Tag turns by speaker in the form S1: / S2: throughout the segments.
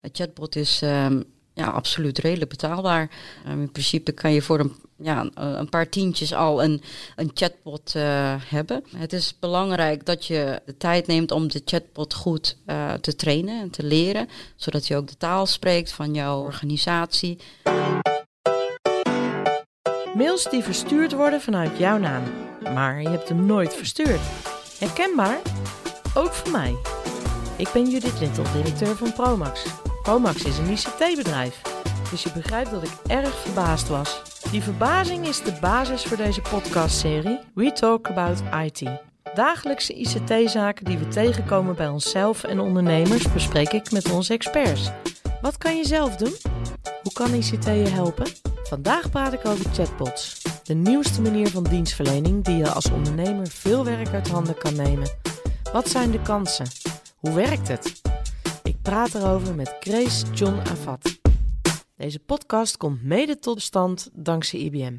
S1: Een chatbot is ehm, ja, absoluut redelijk betaalbaar. Ehm, in principe kan je voor een, ja, een paar tientjes al een, een chatbot uh, hebben. Het is belangrijk dat je de tijd neemt om de chatbot goed uh, te trainen en te leren, zodat hij ook de taal spreekt van jouw organisatie.
S2: Mails die verstuurd worden vanuit jouw naam, maar je hebt hem nooit verstuurd. Herkenbaar? Ook voor mij. Ik ben Judith Little, directeur van Promax. Promax is een ICT-bedrijf, dus je begrijpt dat ik erg verbaasd was. Die verbazing is de basis voor deze podcastserie We Talk About IT. Dagelijkse ICT-zaken die we tegenkomen bij onszelf en ondernemers bespreek ik met onze experts. Wat kan je zelf doen? Hoe kan ICT je helpen? Vandaag praat ik over chatbots. De nieuwste manier van dienstverlening die je als ondernemer veel werk uit handen kan nemen. Wat zijn de kansen? Hoe werkt het? Praat erover met Grace John Avat. Deze podcast komt mede tot stand dankzij IBM.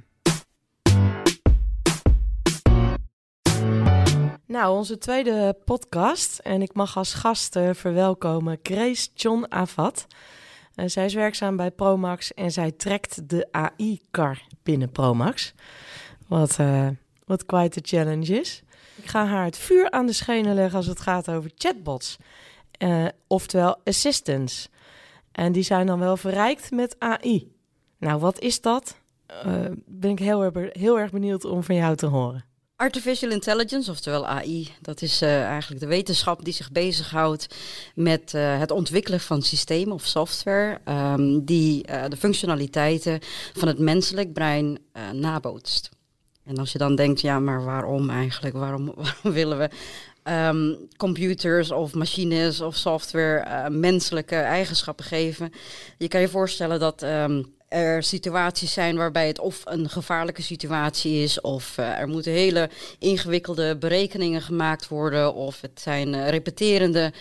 S2: Nou, onze tweede podcast. En ik mag als gast verwelkomen Grace John Avat. Uh, zij is werkzaam bij Promax en zij trekt de AI-car binnen Promax. Wat, uh, wat quite a challenge is. Ik ga haar het vuur aan de schenen leggen als het gaat over chatbots. Uh, oftewel assistants. En die zijn dan wel verrijkt met AI. Nou, wat is dat? Uh, ben ik heel erg, heel erg benieuwd om van jou te horen.
S1: Artificial intelligence, oftewel AI, dat is uh, eigenlijk de wetenschap die zich bezighoudt met het ontwikkelen van systemen of software um, die de functionaliteiten van het menselijk brein nabootst. En als je dan denkt, ja, maar waarom eigenlijk? Waarom, waarom willen we um, computers of machines of software menselijke eigenschappen geven? Je kan je voorstellen dat. Um, er situaties zijn waarbij het of een gevaarlijke situatie is, of uh, er moeten hele ingewikkelde berekeningen gemaakt worden, of het zijn uh, repeterende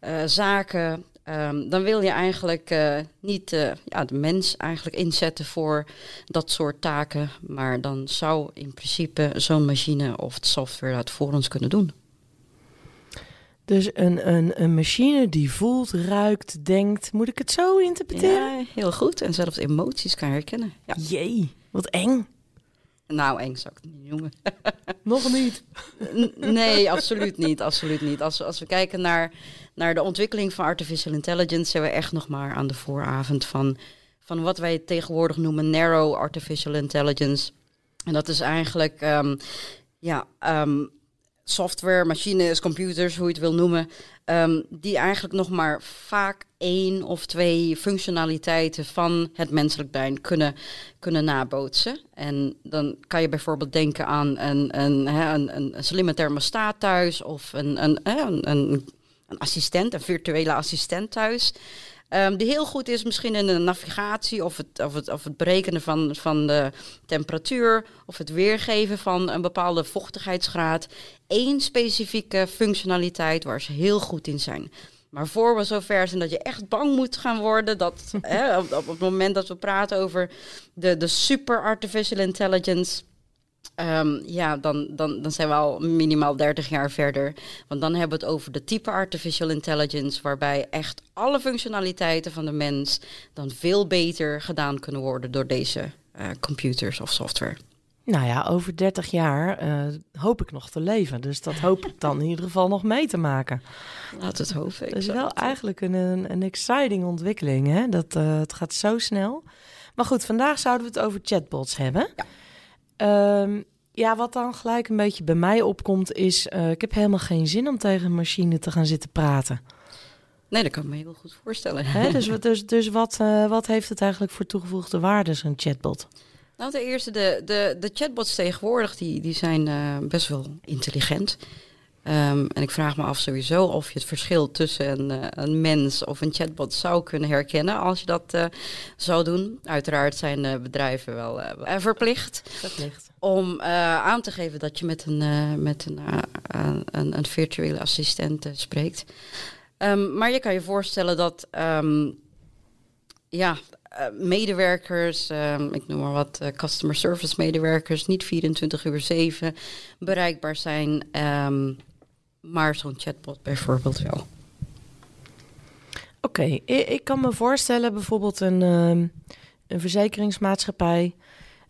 S1: uh, zaken. Um, dan wil je eigenlijk niet ja, de mens eigenlijk inzetten voor dat soort taken, maar dan zou in principe zo'n machine of software dat voor ons kunnen doen.
S2: Dus een, een, een machine die voelt, ruikt, denkt. Moet ik het zo interpreteren?
S1: Ja, heel goed. En zelfs emoties kan herkennen. Ja.
S2: Jee, wat eng.
S1: Nou, eng zou ik het niet noemen.
S2: Nog niet?
S1: nee, absoluut niet. Absoluut niet. Als, als we kijken naar, naar de ontwikkeling van artificial intelligence, zijn we echt nog maar aan de vooravond van, van wat wij tegenwoordig noemen narrow artificial intelligence. En dat is eigenlijk um, ja, um, software, machines, computers, hoe je het wil noemen, um, die eigenlijk nog maar vaak één of twee functionaliteiten van het menselijk brein kunnen, kunnen nabootsen. En dan kan je bijvoorbeeld denken aan een, een, een, een, een slimme thermostaat thuis of een, een, een, een, een assistent, een virtuele assistent thuis. Um, die heel goed is misschien in de navigatie of het, of het, of het berekenen van, van de temperatuur of het weergeven van een bepaalde vochtigheidsgraad. Eén specifieke functionaliteit waar ze heel goed in zijn. Maar voor we zover zijn dat je echt bang moet gaan worden, dat hè, op, op het moment dat we praten over de, de super artificial intelligence, Um, ja, dan, dan, dan zijn we al minimaal 30 jaar verder. Want dan hebben we het over de type artificial intelligence, waarbij echt alle functionaliteiten van de mens dan veel beter gedaan kunnen worden door deze uh, computers of software.
S2: Nou ja, over 30 jaar uh, hoop ik nog te leven. Dus dat hoop ik dan in ieder geval nog mee te maken.
S1: Laat het hopen.
S2: Het is wel eigenlijk een, een, een, exciting ontwikkeling. Hè? Dat, uh, het gaat zo snel. Maar goed, vandaag zouden we het over chatbots hebben.
S1: Ja.
S2: Um, ja, wat dan gelijk een beetje bij mij opkomt is... Uh, ik heb helemaal geen zin om tegen een machine te gaan zitten praten.
S1: Nee, dat kan ik me heel goed voorstellen.
S2: Hè? Dus, dus, dus wat, uh, wat heeft het eigenlijk voor toegevoegde waarde, zo'n chatbot?
S1: Nou, ten eerste, de, de, de chatbots tegenwoordig die, die zijn uh, best wel intelligent. Um, en ik vraag me af sowieso of je het verschil tussen een, uh, een mens of een chatbot zou kunnen herkennen als je dat uh, zou doen. Uiteraard zijn uh, bedrijven wel verplicht,
S2: verplicht,
S1: om aan te geven dat je met een, met een, een, een, virtuele assistent spreekt. Um, maar je kan je voorstellen dat um, ja, medewerkers, ik noem maar wat, customer service medewerkers, niet 24 uur 7 bereikbaar zijn maar zo'n chatbot bijvoorbeeld wel.
S2: Oké, ik, kan me voorstellen bijvoorbeeld een, ehm, een verzekeringsmaatschappij.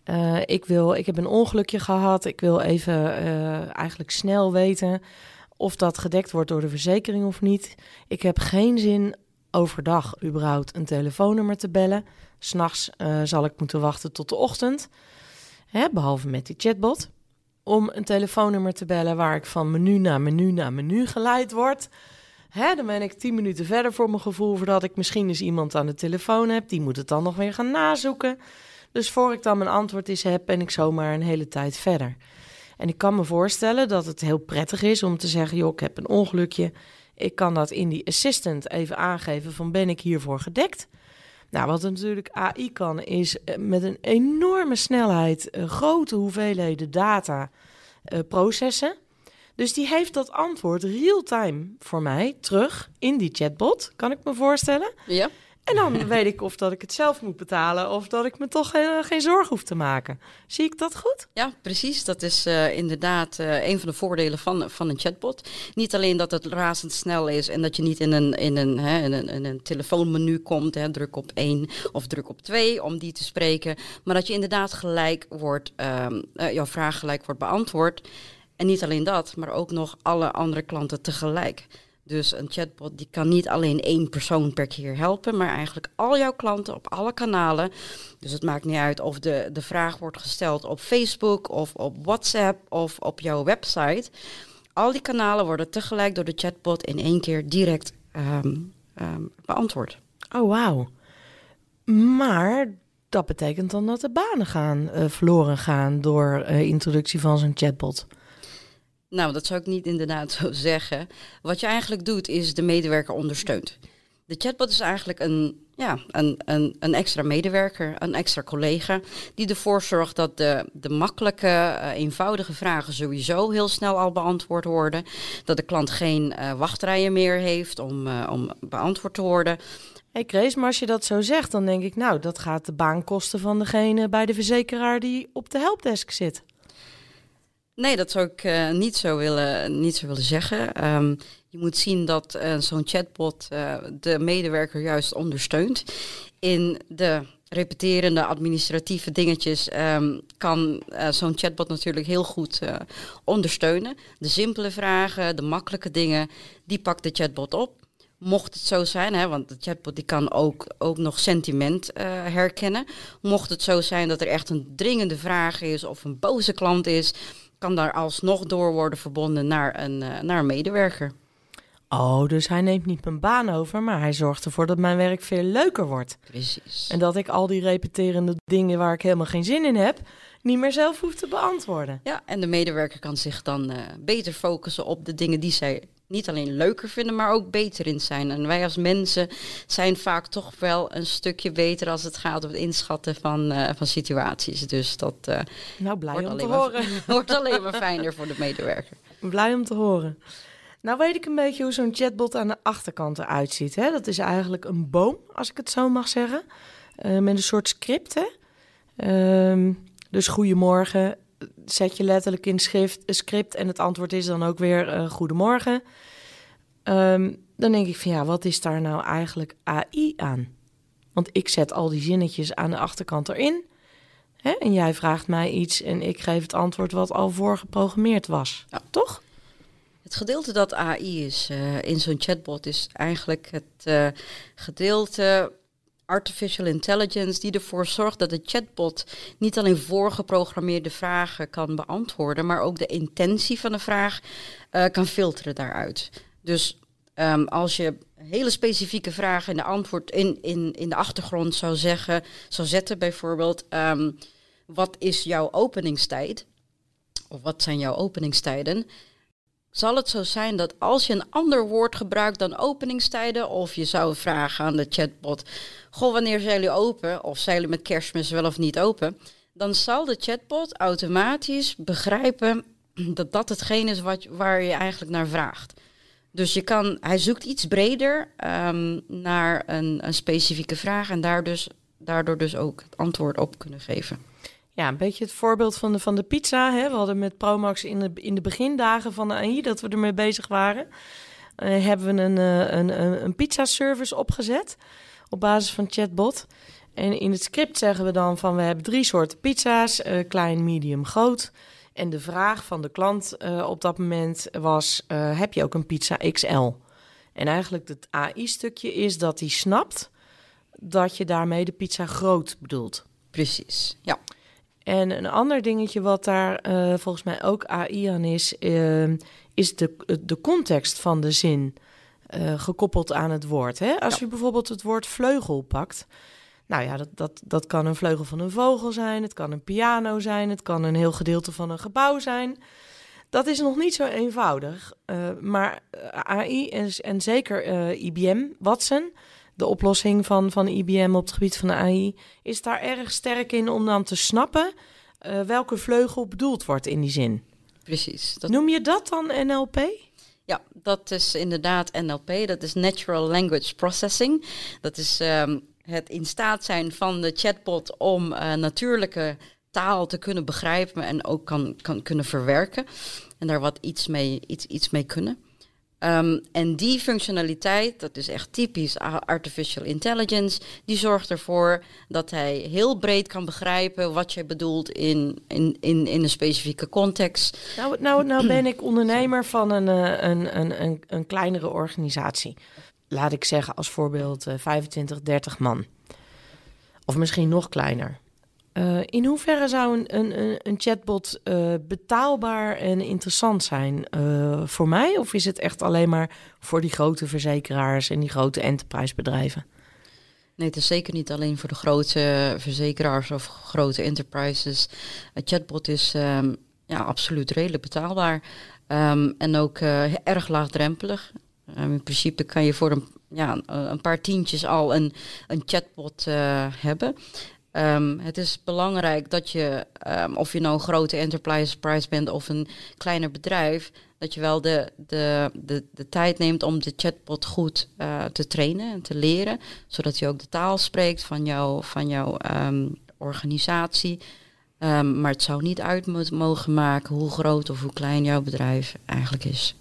S2: Eh, ik, wil, ik heb een ongelukje gehad. Ik wil even eh, eigenlijk snel weten of dat gedekt wordt door de verzekering of niet. Ik heb geen zin overdag überhaupt een telefoonnummer te bellen. S'nachts uh, zal ik moeten wachten tot de ochtend. Hè, behalve met die chatbot. Om een telefoonnummer te bellen waar ik van menu naar menu naar menu geleid word. Hè, dan ben ik tien minuten verder voor mijn gevoel voordat ik misschien eens iemand aan de telefoon heb. Die moet het dan nog weer gaan nazoeken. Dus voor ik dan mijn antwoord eens heb, ben ik zomaar een hele tijd verder. En ik kan me voorstellen dat het heel prettig is om te zeggen: joh, ik heb een ongelukje. Ik kan dat in die assistant even aangeven van ben ik hiervoor gedekt. Nou, wat natuurlijk AI kan, is eh, met een enorme snelheid uh, grote hoeveelheden data uh, processen. Dus die heeft dat antwoord real-time voor mij terug in die chatbot, kan ik me voorstellen.
S1: Ja.
S2: En dan weet ik of dat ik het zelf moet betalen of dat ik me toch geen, geen zorgen hoef te maken. Zie ik dat goed?
S1: Ja, precies. Dat is uh, inderdaad uh, een van de voordelen van, van een chatbot. Niet alleen dat het razendsnel is en dat je niet in een, in een, hè, in een, een telefoonmenu komt, hè, druk op één of druk op twee om die te spreken, maar dat je inderdaad gelijk wordt, uh, jouw vraag gelijk wordt beantwoord. En niet alleen dat, maar ook nog alle andere klanten tegelijk. Dus een chatbot die kan niet alleen één persoon per keer helpen, maar eigenlijk al jouw klanten op alle kanalen. Dus het maakt niet uit of de, de vraag wordt gesteld op Facebook of op WhatsApp of op jouw website. Al die kanalen worden tegelijk door de chatbot in één keer direct um, um, beantwoord.
S2: Oh, wauw. Maar dat betekent dan dat de banen gaan uh, verloren gaan door uh, introductie van zo'n chatbot.
S1: Nou, dat zou ik niet inderdaad zo zeggen. Wat je eigenlijk doet, is de medewerker ondersteunt. De chatbot is eigenlijk een, ja, een, een, een extra medewerker, een extra collega, die ervoor zorgt dat de, de makkelijke, uh, eenvoudige vragen sowieso heel snel al beantwoord worden. Dat de klant geen uh, wachtrijen meer heeft om, uh, om beantwoord te worden.
S2: Hey Chris, maar als je dat zo zegt, dan denk ik, nou, dat gaat de baan kosten van degene bij de verzekeraar die op de helpdesk zit.
S1: Nee, dat zou ik uh, niet, zo willen, niet zo willen zeggen. Um, je moet zien dat uh, zo'n chatbot uh, de medewerker juist ondersteunt. In de repeterende administratieve dingetjes um, kan zo'n chatbot natuurlijk heel goed ondersteunen. De simpele vragen, de makkelijke dingen, die pakt de chatbot op. Mocht het zo zijn, hè, want de chatbot die kan ook, ook nog sentiment herkennen. Mocht het zo zijn dat er echt een dringende vraag is of een boze klant is kan daar alsnog door worden verbonden naar een, uh, naar een medewerker.
S2: Oh, dus hij neemt niet mijn baan over, maar hij zorgt ervoor dat mijn werk veel leuker wordt.
S1: Precies.
S2: En dat ik al die repeterende dingen waar ik helemaal geen zin in heb, niet meer zelf hoef te beantwoorden.
S1: Ja, en de medewerker kan zich dan uh, beter focussen op de dingen die zij niet alleen leuker vinden, maar ook beter in zijn. En wij als mensen zijn vaak toch wel een stukje beter als het gaat om het inschatten van, uh, van situaties. Dus dat uh,
S2: nou, blij
S1: wordt,
S2: om
S1: alleen
S2: te horen.
S1: Maar, wordt alleen maar fijner voor de medewerker.
S2: Blij om te horen. Nou weet ik een beetje hoe zo'n chatbot aan de achterkant eruit ziet. Hè? Dat is eigenlijk een boom, als ik het zo mag zeggen. Uh, met een soort script. Hè? Uh, dus goedemorgen, zet je letterlijk in schrift, script en het antwoord is dan ook weer uh, goedemorgen. Um, dan denk ik van ja, wat is daar nou eigenlijk AI aan? Want ik zet al die zinnetjes aan de achterkant erin. Hè? En jij vraagt mij iets en ik geef het antwoord wat al voorgeprogrammeerd was.
S1: Ja.
S2: Toch?
S1: Het gedeelte dat AI is uh, in zo'n chatbot is eigenlijk het uh, gedeelte artificial intelligence die ervoor zorgt dat de chatbot niet alleen voorgeprogrammeerde vragen kan beantwoorden, maar ook de intentie van de vraag uh, kan filteren daaruit. Dus um, als je hele specifieke vragen in de antwoord in, in, in de achtergrond zou zeggen, zou zetten, bijvoorbeeld, um, wat is jouw openingstijd? Of wat zijn jouw openingstijden? Zal het zo zijn dat als je een ander woord gebruikt dan openingstijden, of je zou vragen aan de chatbot, goh, wanneer zijn jullie open? Of zijn jullie met kerstmis wel of niet open? Dan zal de chatbot automatisch begrijpen dat dat hetgeen is wat, waar je eigenlijk naar vraagt. Dus je kan, hij zoekt iets breder um, naar een, een specifieke vraag en daar dus, daardoor dus ook het antwoord op kunnen geven.
S2: Ja, een beetje het voorbeeld van de, van de pizza. Hè? We hadden met Promax in de, in de begindagen van de AI dat we ermee bezig waren. eh, hebben we een, uh, een, een, pizza-service opgezet op basis van chatbot. En in het script zeggen we dan van we hebben drie soorten pizza's, uh, klein, medium, groot. En de vraag van de klant op dat moment was: heb je ook een pizza XL? En eigenlijk het AI-stukje is dat hij snapt dat je daarmee de pizza groot bedoelt.
S1: Precies, ja.
S2: En een ander dingetje wat daar uh, volgens mij ook AI aan is, uh, is de, de context van de zin uh, gekoppeld aan het woord. Hè? Als ja. je bijvoorbeeld het woord vleugel pakt. Nou ja, dat, dat, dat kan een vleugel van een vogel zijn, het kan een piano zijn, het kan een heel gedeelte van een gebouw zijn. Dat is nog niet zo eenvoudig. maar AI en, en zeker IBM, Watson, de oplossing van, van IBM op het gebied van de AI, is daar erg sterk in om dan te snappen uh, welke vleugel bedoeld wordt in die zin.
S1: Precies.
S2: Dat... Noem je dat dan NLP?
S1: Ja, dat is inderdaad NLP. Dat is Natural Language Processing. Dat is um, het in staat zijn van de chatbot om uh, natuurlijke taal te kunnen begrijpen en ook kan, kan kunnen verwerken. En daar wat iets mee, iets, iets mee kunnen. Um, en die functionaliteit, dat is echt typisch artificial intelligence, die zorgt ervoor dat hij heel breed kan begrijpen wat je bedoelt in, in, in, in een specifieke context.
S2: Nou, nou, nou ben ik ondernemer van een, eh, een, een, een, een kleinere organisatie. Laat ik zeggen als voorbeeld uh, 25, 30 man. Of misschien nog kleiner. Uh, in hoeverre zou een, een, een chatbot uh, betaalbaar en interessant zijn uh, voor mij? Of is het echt alleen maar voor die grote verzekeraars en die grote enterprise-bedrijven?
S1: Nee, het is zeker niet alleen voor de grote verzekeraars of grote enterprises. Een chatbot is um, ja, absoluut redelijk betaalbaar um, en ook erg laagdrempelig. Um, in principe kan je voor een, ja, een paar tientjes al een, een chatbot hebben. Um, het is belangrijk dat je, um, of je nou een grote enterprise price bent of een kleiner bedrijf, dat je wel de, de, de, de tijd neemt om de chatbot goed uh, te trainen en te leren, zodat hij ook de taal spreekt van, jou, van jouw um, organisatie. maar het zou niet uit mogen maken hoe groot of hoe klein jouw bedrijf eigenlijk is.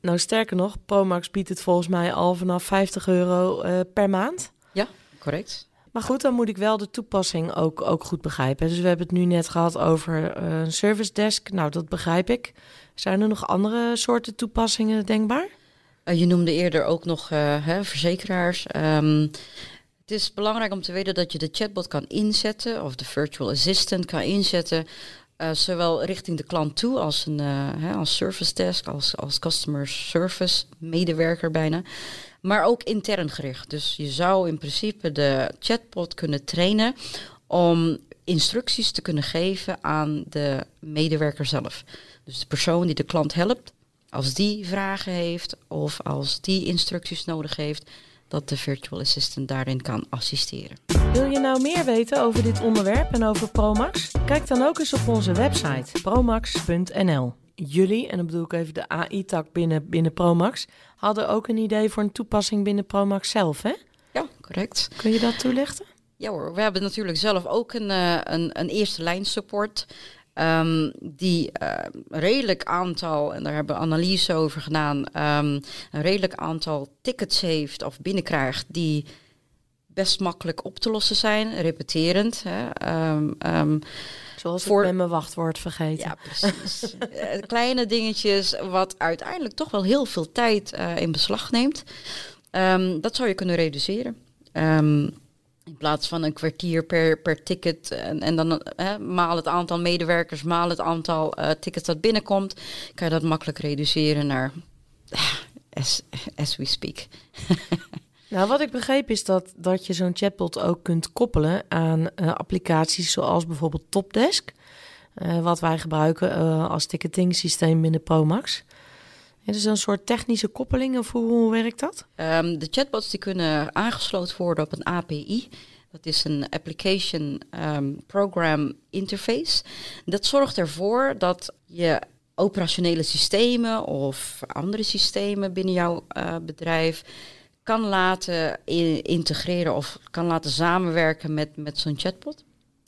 S2: Nou, sterker nog, Promax biedt het volgens mij al vanaf 50 euro uh, per maand.
S1: Ja, correct.
S2: Maar goed, dan moet ik wel de toepassing ook, ook goed begrijpen. Dus we hebben het nu net gehad over uh, een service desk. Nou, dat begrijp ik. Zijn er nog andere soorten toepassingen denkbaar?
S1: Uh, je noemde eerder ook nog uh, hè, verzekeraars. Um, het is belangrijk om te weten dat je de chatbot kan inzetten, of de virtual assistant kan inzetten, zowel richting de klant toe als een hè, als service desk, als, als customer service medewerker bijna maar ook intern gericht. Dus je zou in principe de chatbot kunnen trainen om instructies te kunnen geven aan de medewerker zelf. Dus de persoon die de klant helpt, als die vragen heeft of als die instructies nodig heeft, dat de virtual assistant daarin kan assisteren.
S2: Wil je nou meer weten over dit onderwerp en over Promax? Kijk dan ook eens op onze website promax.nl jullie, en dan bedoel ik even de AI-tak binnen, binnen Promax, hadden ook een idee voor een toepassing binnen Promax zelf, hè?
S1: Ja, correct.
S2: Kun je dat toelichten?
S1: Ja hoor, we hebben natuurlijk zelf ook een, uh, een, een eerste lijn support. Um, die uh, een redelijk aantal, en daar hebben we analyse over gedaan, um, een redelijk aantal tickets heeft of binnenkrijgt die best makkelijk op te lossen zijn, repeterend. Hè. Um,
S2: Zoals voor... ik mijn wachtwoord vergeten.
S1: Ja, precies. uh, kleine dingetjes wat uiteindelijk toch wel heel veel tijd uh, in beslag neemt. Um, dat zou je kunnen reduceren. In plaats van een kwartier per, per ticket en, en dan maal het aantal medewerkers, maal het aantal tickets dat binnenkomt, kan je dat makkelijk reduceren naar as, as we speak.
S2: Nou, wat ik begreep is dat, dat je zo'n chatbot ook kunt koppelen aan uh, applicaties zoals bijvoorbeeld Topdesk. Uh, wat wij gebruiken uh, als ticketing systeem binnen Promax. Het is een soort technische koppeling of hoe, werkt dat?
S1: Um, de chatbots die kunnen aangesloten worden op een API. Dat is een Application um, Program Interface. Dat zorgt ervoor dat je operationele systemen of andere systemen binnen jouw bedrijf kan laten integreren of kan laten samenwerken met, met zo'n chatbot.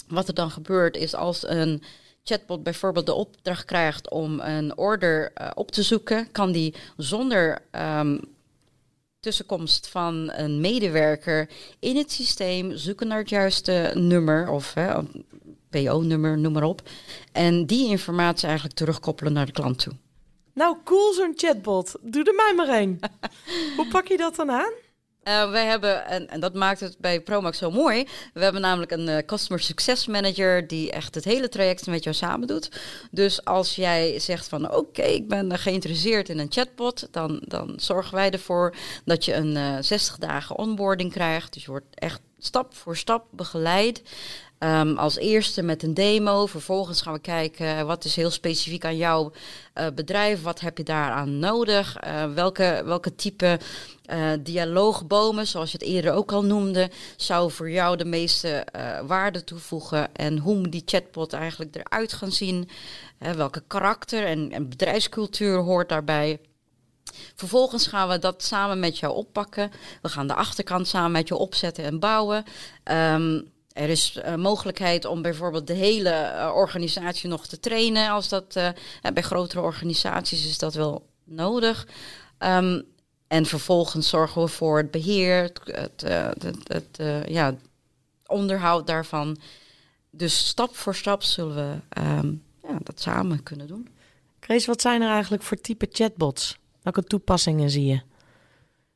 S1: Wat er dan gebeurt is als een chatbot bijvoorbeeld de opdracht krijgt om een order uh, op te zoeken, kan die zonder um, tussenkomst van een medewerker in het systeem zoeken naar het juiste nummer of PO-nummer, noem maar op. En die informatie eigenlijk terugkoppelen naar de klant toe.
S2: Nou, cool zo'n chatbot. Doe er mij maar één. Hoe pak je dat dan aan?
S1: Uh, wij hebben, en, en, dat maakt het bij Promax zo mooi. We hebben namelijk een uh, Customer Success Manager die echt het hele traject met jou samen doet. Dus als jij zegt van oké, ik ben geïnteresseerd in een chatbot, dan, dan zorgen wij ervoor dat je een uh, eh, 60 dagen onboarding krijgt. Dus je wordt echt stap voor stap begeleid. Um, als eerste met een demo. Vervolgens gaan we kijken wat is heel specifiek aan jouw uh, bedrijf. Wat heb je daaraan nodig? Uh, welke, welke type uh, dialoogbomen, zoals je het eerder ook al noemde, zou voor jou de meeste waarde toevoegen? En hoe moet die chatbot eigenlijk eruit gaan zien? welke karakter en, en bedrijfscultuur hoort daarbij? Vervolgens gaan we dat samen met jou oppakken. We gaan de achterkant samen met je opzetten en bouwen. Um, er is uh, mogelijkheid om bijvoorbeeld de hele uh, organisatie nog te trainen. Als dat uh, bij grotere organisaties is dat wel nodig. Um, en vervolgens zorgen we voor het beheer, het, het, het, het ja, onderhoud daarvan. Dus stap voor stap zullen we um, ja, dat samen kunnen doen.
S2: Chris, wat zijn er eigenlijk voor type chatbots? Welke toepassingen zie je?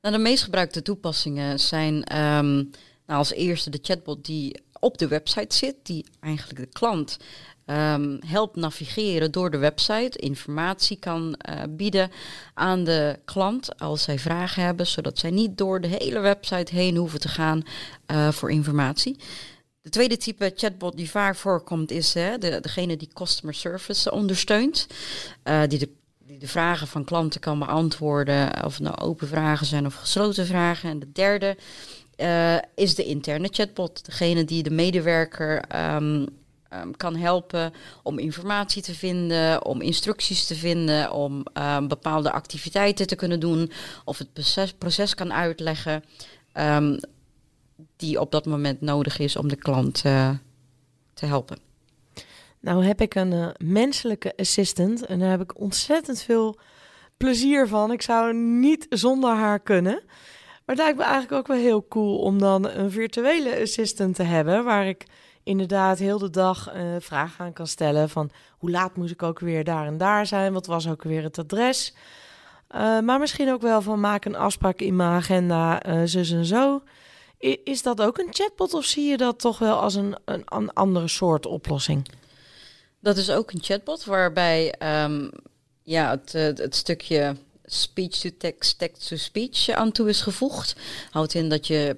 S1: Nou, de meest gebruikte toepassingen zijn um, nou, als eerste de chatbot die op de website zit, die eigenlijk de klant um, helpt navigeren door de website, informatie kan uh, bieden aan de klant als zij vragen hebben, zodat zij niet door de hele website heen hoeven te gaan uh, voor informatie. De tweede type chatbot die vaak voorkomt is hè, de, degene die customer service ondersteunt, uh, die de die de vragen van klanten kan beantwoorden, of het nou open vragen zijn of gesloten vragen. En de derde uh, is de interne chatbot. Degene die de medewerker um, um, kan helpen om informatie te vinden, om instructies te vinden, om um, bepaalde activiteiten te kunnen doen of het proces, proces kan uitleggen die op dat moment nodig is om de klant uh, te helpen.
S2: Nou heb ik een uh, menselijke assistant en daar heb ik ontzettend veel plezier van. Ik zou niet zonder haar kunnen. Maar het lijkt me eigenlijk ook wel heel cool om dan een virtuele assistant te hebben. Waar ik inderdaad heel de dag uh, vragen aan kan stellen. Van hoe laat moest ik ook weer daar en daar zijn? Wat was ook weer het adres? Uh, maar misschien ook wel van maak een afspraak in mijn agenda, uh, zus en zo. Is dat ook een chatbot of zie je dat toch wel als een, een, een andere soort oplossing?
S1: Dat is ook een chatbot waarbij um, ja, het, het stukje speech-to-text, text-to-speech aan toe is gevoegd. Houdt in dat je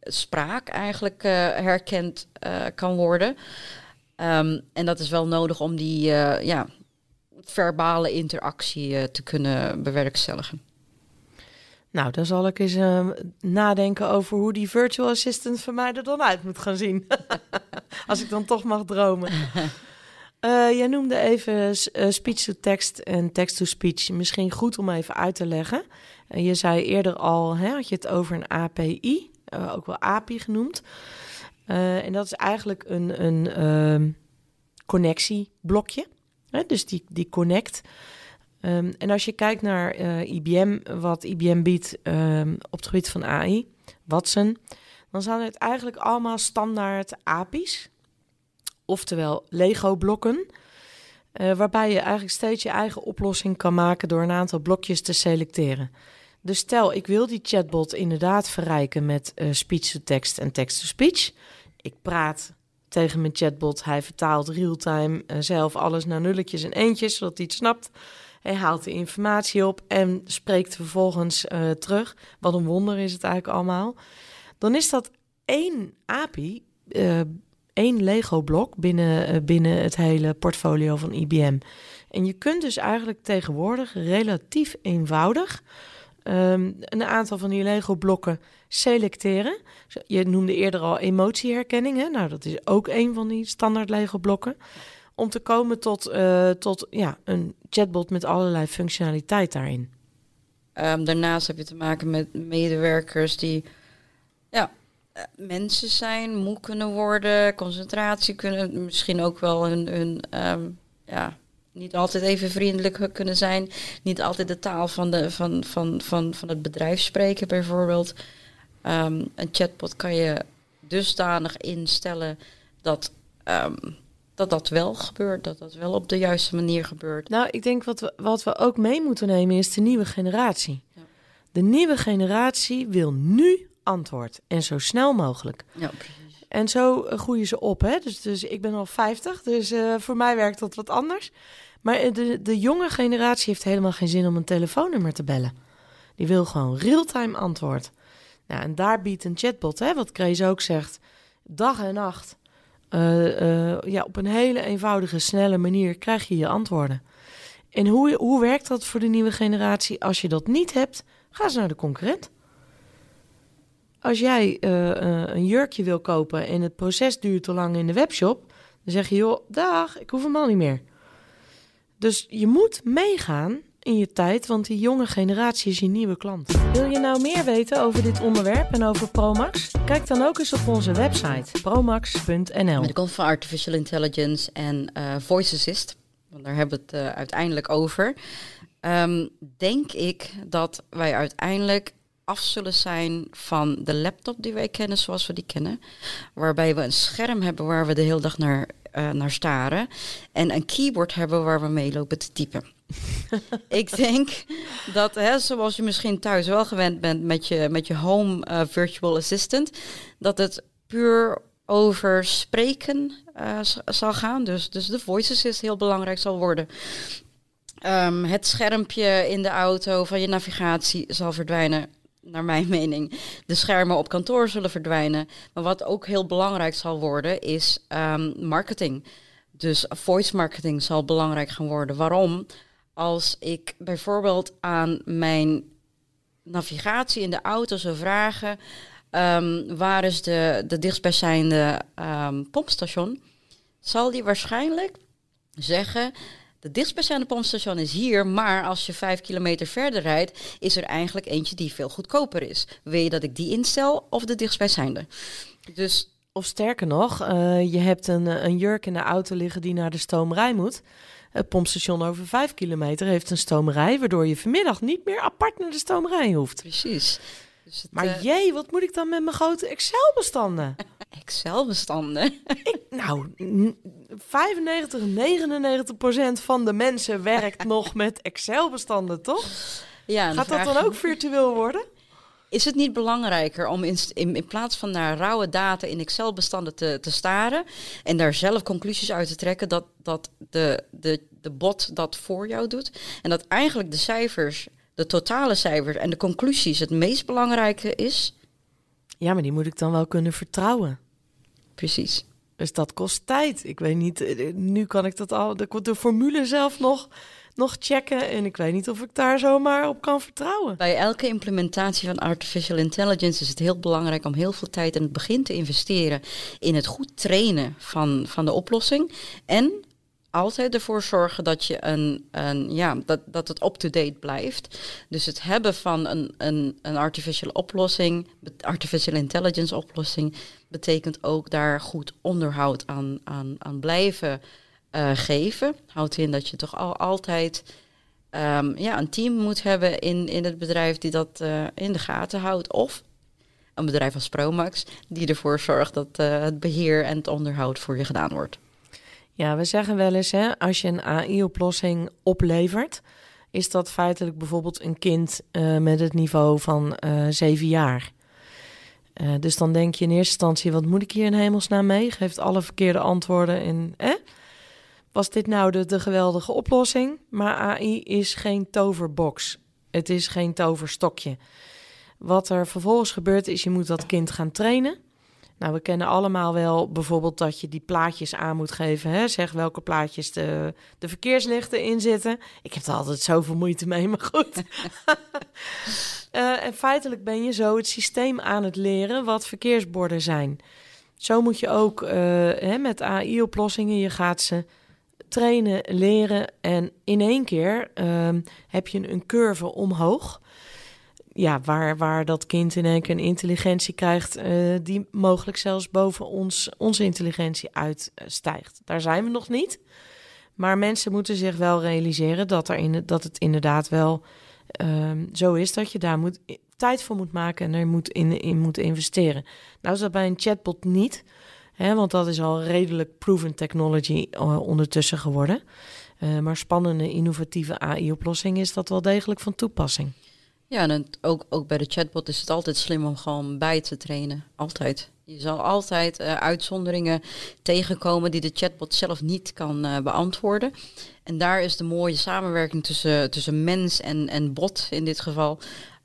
S1: spraak eigenlijk uh, herkend uh, kan worden. Um, en dat is wel nodig om die uh, ja, verbale interactie te kunnen bewerkstelligen.
S2: Nou, dan zal ik eens uh, nadenken over hoe die virtual assistant van mij er dan uit moet gaan zien. Als ik dan toch mag dromen. Uh, jij noemde even uh, speech-to-text en text-to-speech. Misschien goed om even uit te leggen. Uh, je zei eerder al, hè, had je het over een API, ook wel API genoemd. en dat is eigenlijk een, een ehm, connectieblokje. Hè, dus die, die connect. Um, en als je kijkt naar IBM, wat IBM biedt um, op het gebied van AI, Watson, dan zijn het eigenlijk allemaal standaard API's oftewel Lego-blokken. Uh, waarbij je eigenlijk steeds je eigen oplossing kan maken door een aantal blokjes te selecteren. Dus stel, ik wil die chatbot inderdaad verrijken met uh, speech-to-text en text-to-speech. Ik praat tegen mijn chatbot, hij vertaalt real-time uh, zelf alles naar nulletjes en eentjes, zodat hij het snapt. Hij haalt de informatie op en spreekt vervolgens terug. Wat een wonder is het eigenlijk allemaal. Dan is dat één API één Lego-blok binnen, eh, binnen het hele portfolio van IBM. En je kunt dus eigenlijk tegenwoordig relatief eenvoudig um, een aantal van die Lego-blokken selecteren. Je noemde eerder al emotieherkenning. Hè? Nou, dat is ook een van die standaard Lego-blokken. Om te komen tot, uh, tot ja, een chatbot met allerlei functionaliteit daarin.
S1: Um, daarnaast heb je te maken met medewerkers die ja, eh, mensen zijn, moe kunnen worden, concentratie kunnen, misschien ook wel hun, hun ehm, ja, niet altijd even vriendelijk kunnen zijn, niet altijd de taal van, de, van, van, van, van het bedrijf spreken bijvoorbeeld. Ehm, een chatbot kan je dusdanig instellen dat, ehm, dat dat wel gebeurt, dat dat wel op de juiste manier gebeurt.
S2: Nou, ik denk wat we, wat we ook mee moeten nemen is de nieuwe generatie.
S1: Ja.
S2: De nieuwe generatie wil nu antwoord en zo snel mogelijk.
S1: Ja, precies.
S2: En zo eh, groeien ze op. Hè? Dus, dus ik ben al 50, dus eh, voor mij werkt dat wat anders. Maar eh, de, de jonge generatie heeft helemaal geen zin om een telefoonnummer te bellen. Die wil gewoon real-time antwoord. Nou, en daar biedt een chatbot, hè, wat Krees ook zegt, dag en nacht. ja, op een hele eenvoudige, snelle manier krijg je je antwoorden. En hoe, hoe werkt dat voor de nieuwe generatie? Als je dat niet hebt, ga eens naar de concurrent. Als jij eh, eh, een jurkje wil kopen en het proces duurt te lang in de webshop, dan zeg je, joh, dag, ik hoef hem al niet meer. Dus je moet meegaan in je tijd, want die jonge generatie is je nieuwe klant. Wil je nou meer weten over dit onderwerp en over Promax? Kijk dan ook eens op onze website promax.nl.
S1: Die komt van artificial intelligence en eh, voice assist. Want daar hebben we het uiteindelijk over. Ehm, denk ik dat wij uiteindelijk af zullen zijn van de laptop die wij kennen zoals we die kennen. Waarbij we een scherm hebben waar we de hele dag naar, eh, naar staren. En een keyboard hebben waar we mee lopen te typen. ik denk dat, hè, zoals je misschien thuis wel gewend bent met je, met je home eh, virtual assistant, dat het puur over spreken eh, zal gaan. Dus, dus de voice assist heel belangrijk zal worden. Ehm, het schermpje in de auto van je navigatie zal verdwijnen, naar mijn mening. De schermen op kantoor zullen verdwijnen. Maar wat ook heel belangrijk zal worden, is ehm, marketing. Dus voice marketing zal belangrijk gaan worden. Waarom? Als ik bijvoorbeeld aan mijn navigatie in de auto zou vragen... ehm, waar is de, de dichtstbijzijnde ehm, pompstation? Zal die waarschijnlijk zeggen... De dichtstbijzijnde pompstation is hier, maar als je vijf kilometer verder rijdt, is er eigenlijk eentje die veel goedkoper is. Wil je dat ik die instel of de dichtstbijzijnde? Dus
S2: Of sterker nog, eh, je hebt een, een jurk in de auto liggen die naar de stomerij moet. Het pompstation over vijf kilometer heeft een stomerij, waardoor je vanmiddag niet meer apart naar de stomerij hoeft.
S1: precies. Dus het,
S2: Maar
S1: eh,
S2: jee, wat moet ik dan met mijn grote Excel-bestanden?
S1: Excel-bestanden.
S2: nou, n- 95, 99 procent van de mensen werkt nog met Excel-bestanden, toch?
S1: Ja,
S2: Gaat dat dan ook virtueel worden?
S1: Is het niet belangrijker om in, in, in plaats van naar rauwe data in Excel-bestanden te, te staren en daar zelf conclusies uit te trekken, dat, dat de, de, de bot dat voor jou doet en dat eigenlijk de cijfers, de totale cijfers en de conclusies het meest belangrijke is?
S2: Ja, maar die moet ik dan wel kunnen vertrouwen.
S1: Precies.
S2: Dus dat kost tijd. Ik weet niet, eh, nu kan ik dat al, de, de formule zelf nog, nog checken. En ik weet niet of ik daar zomaar op kan vertrouwen.
S1: Bij elke implementatie van artificial intelligence is het heel belangrijk om heel veel tijd in het begin te investeren in het goed trainen van, van de oplossing. En altijd ervoor zorgen dat je een, een ja, dat, dat het up-to-date blijft. Dus het hebben van een, een, een artificial oplossing, artificial intelligence oplossing, betekent ook daar goed onderhoud aan, aan, aan blijven eh, geven. Houdt in dat je toch al, altijd ehm, ja, een team moet hebben in, in het bedrijf die dat eh, in de gaten houdt. Of een bedrijf als Promax, die ervoor zorgt dat eh, het beheer en het onderhoud voor je gedaan wordt.
S2: Ja, we zeggen wel eens, hè, als je een AI-oplossing oplevert, is dat feitelijk bijvoorbeeld een kind eh, met het niveau van eh, zeven jaar. Eh, dus dan denk je in eerste instantie, wat moet ik hier in hemelsnaam mee? Geeft alle verkeerde antwoorden en... Eh? Was dit nou de, de geweldige oplossing? Maar AI is geen toverbox. Het is geen toverstokje. Wat er vervolgens gebeurt is, je moet dat kind gaan trainen. Nou, we kennen allemaal wel bijvoorbeeld dat je die plaatjes aan moet geven. Hè? Zeg welke plaatjes de, de verkeerslichten in zitten. Ik heb er altijd zoveel moeite mee, maar goed. Eh, en feitelijk ben je zo het systeem aan het leren wat verkeersborden zijn. Zo moet je ook eh, hè, met AI-oplossingen, je gaat ze trainen, leren en in één keer ehm, heb je een curve omhoog. Ja, waar, waar dat kind in één keer een intelligentie krijgt uh, die mogelijk zelfs boven ons, onze intelligentie uitstijgt. Daar zijn we nog niet. Maar mensen moeten zich wel realiseren dat, er in, dat het inderdaad wel um, zo is dat je daar moet, tijd voor moet maken en er moet in, in moet investeren. Nou is dat bij een chatbot niet, hè, want dat is al redelijk proven technology uh, ondertussen geworden. Uh, maar spannende, innovatieve AI-oplossing is dat wel degelijk van toepassing.
S1: Ja, en ook, ook bij de chatbot is het altijd slim om gewoon bij te trainen. Altijd. Je zal altijd uh, uitzonderingen tegenkomen die de chatbot zelf niet kan uh, beantwoorden. En daar is de mooie samenwerking tussen, tussen mens en, en bot in dit geval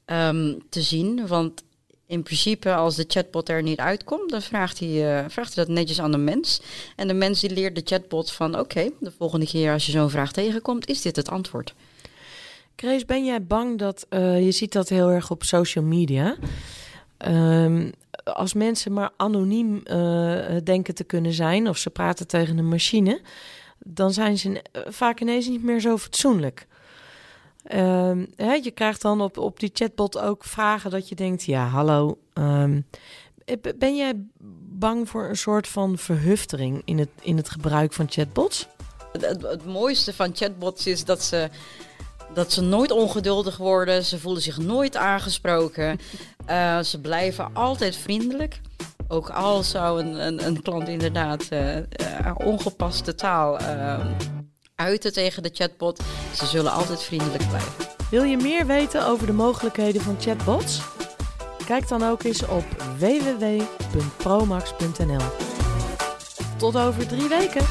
S1: um, te zien. Want in principe, als de chatbot er niet uitkomt, dan vraagt hij, uh, vraagt hij dat netjes aan de mens. En de mens die leert de chatbot van oké, de volgende keer als je zo'n vraag tegenkomt, is dit het antwoord.
S2: Grace, ben jij bang dat uh, je ziet dat heel erg op social media? Um, als mensen maar anoniem uh, denken te kunnen zijn of ze praten tegen een machine, dan zijn ze vaak ineens niet meer zo fatsoenlijk. Um, hè, je krijgt dan op, op die chatbot ook vragen dat je denkt: ja, hallo. Um, ben jij bang voor een soort van verhuftering in het, in het gebruik van chatbots?
S1: Het mooiste van chatbots is dat ze dat ze nooit ongeduldig worden. Ze voelen zich nooit aangesproken. Uh, ze blijven altijd vriendelijk. Ook al zou een, een, een klant inderdaad uh, uh, ongepaste taal uiten tegen de chatbot, ze zullen altijd vriendelijk blijven.
S2: Wil je meer weten over de mogelijkheden van chatbots? Kijk dan ook eens op www.promax.nl. Tot over drie weken.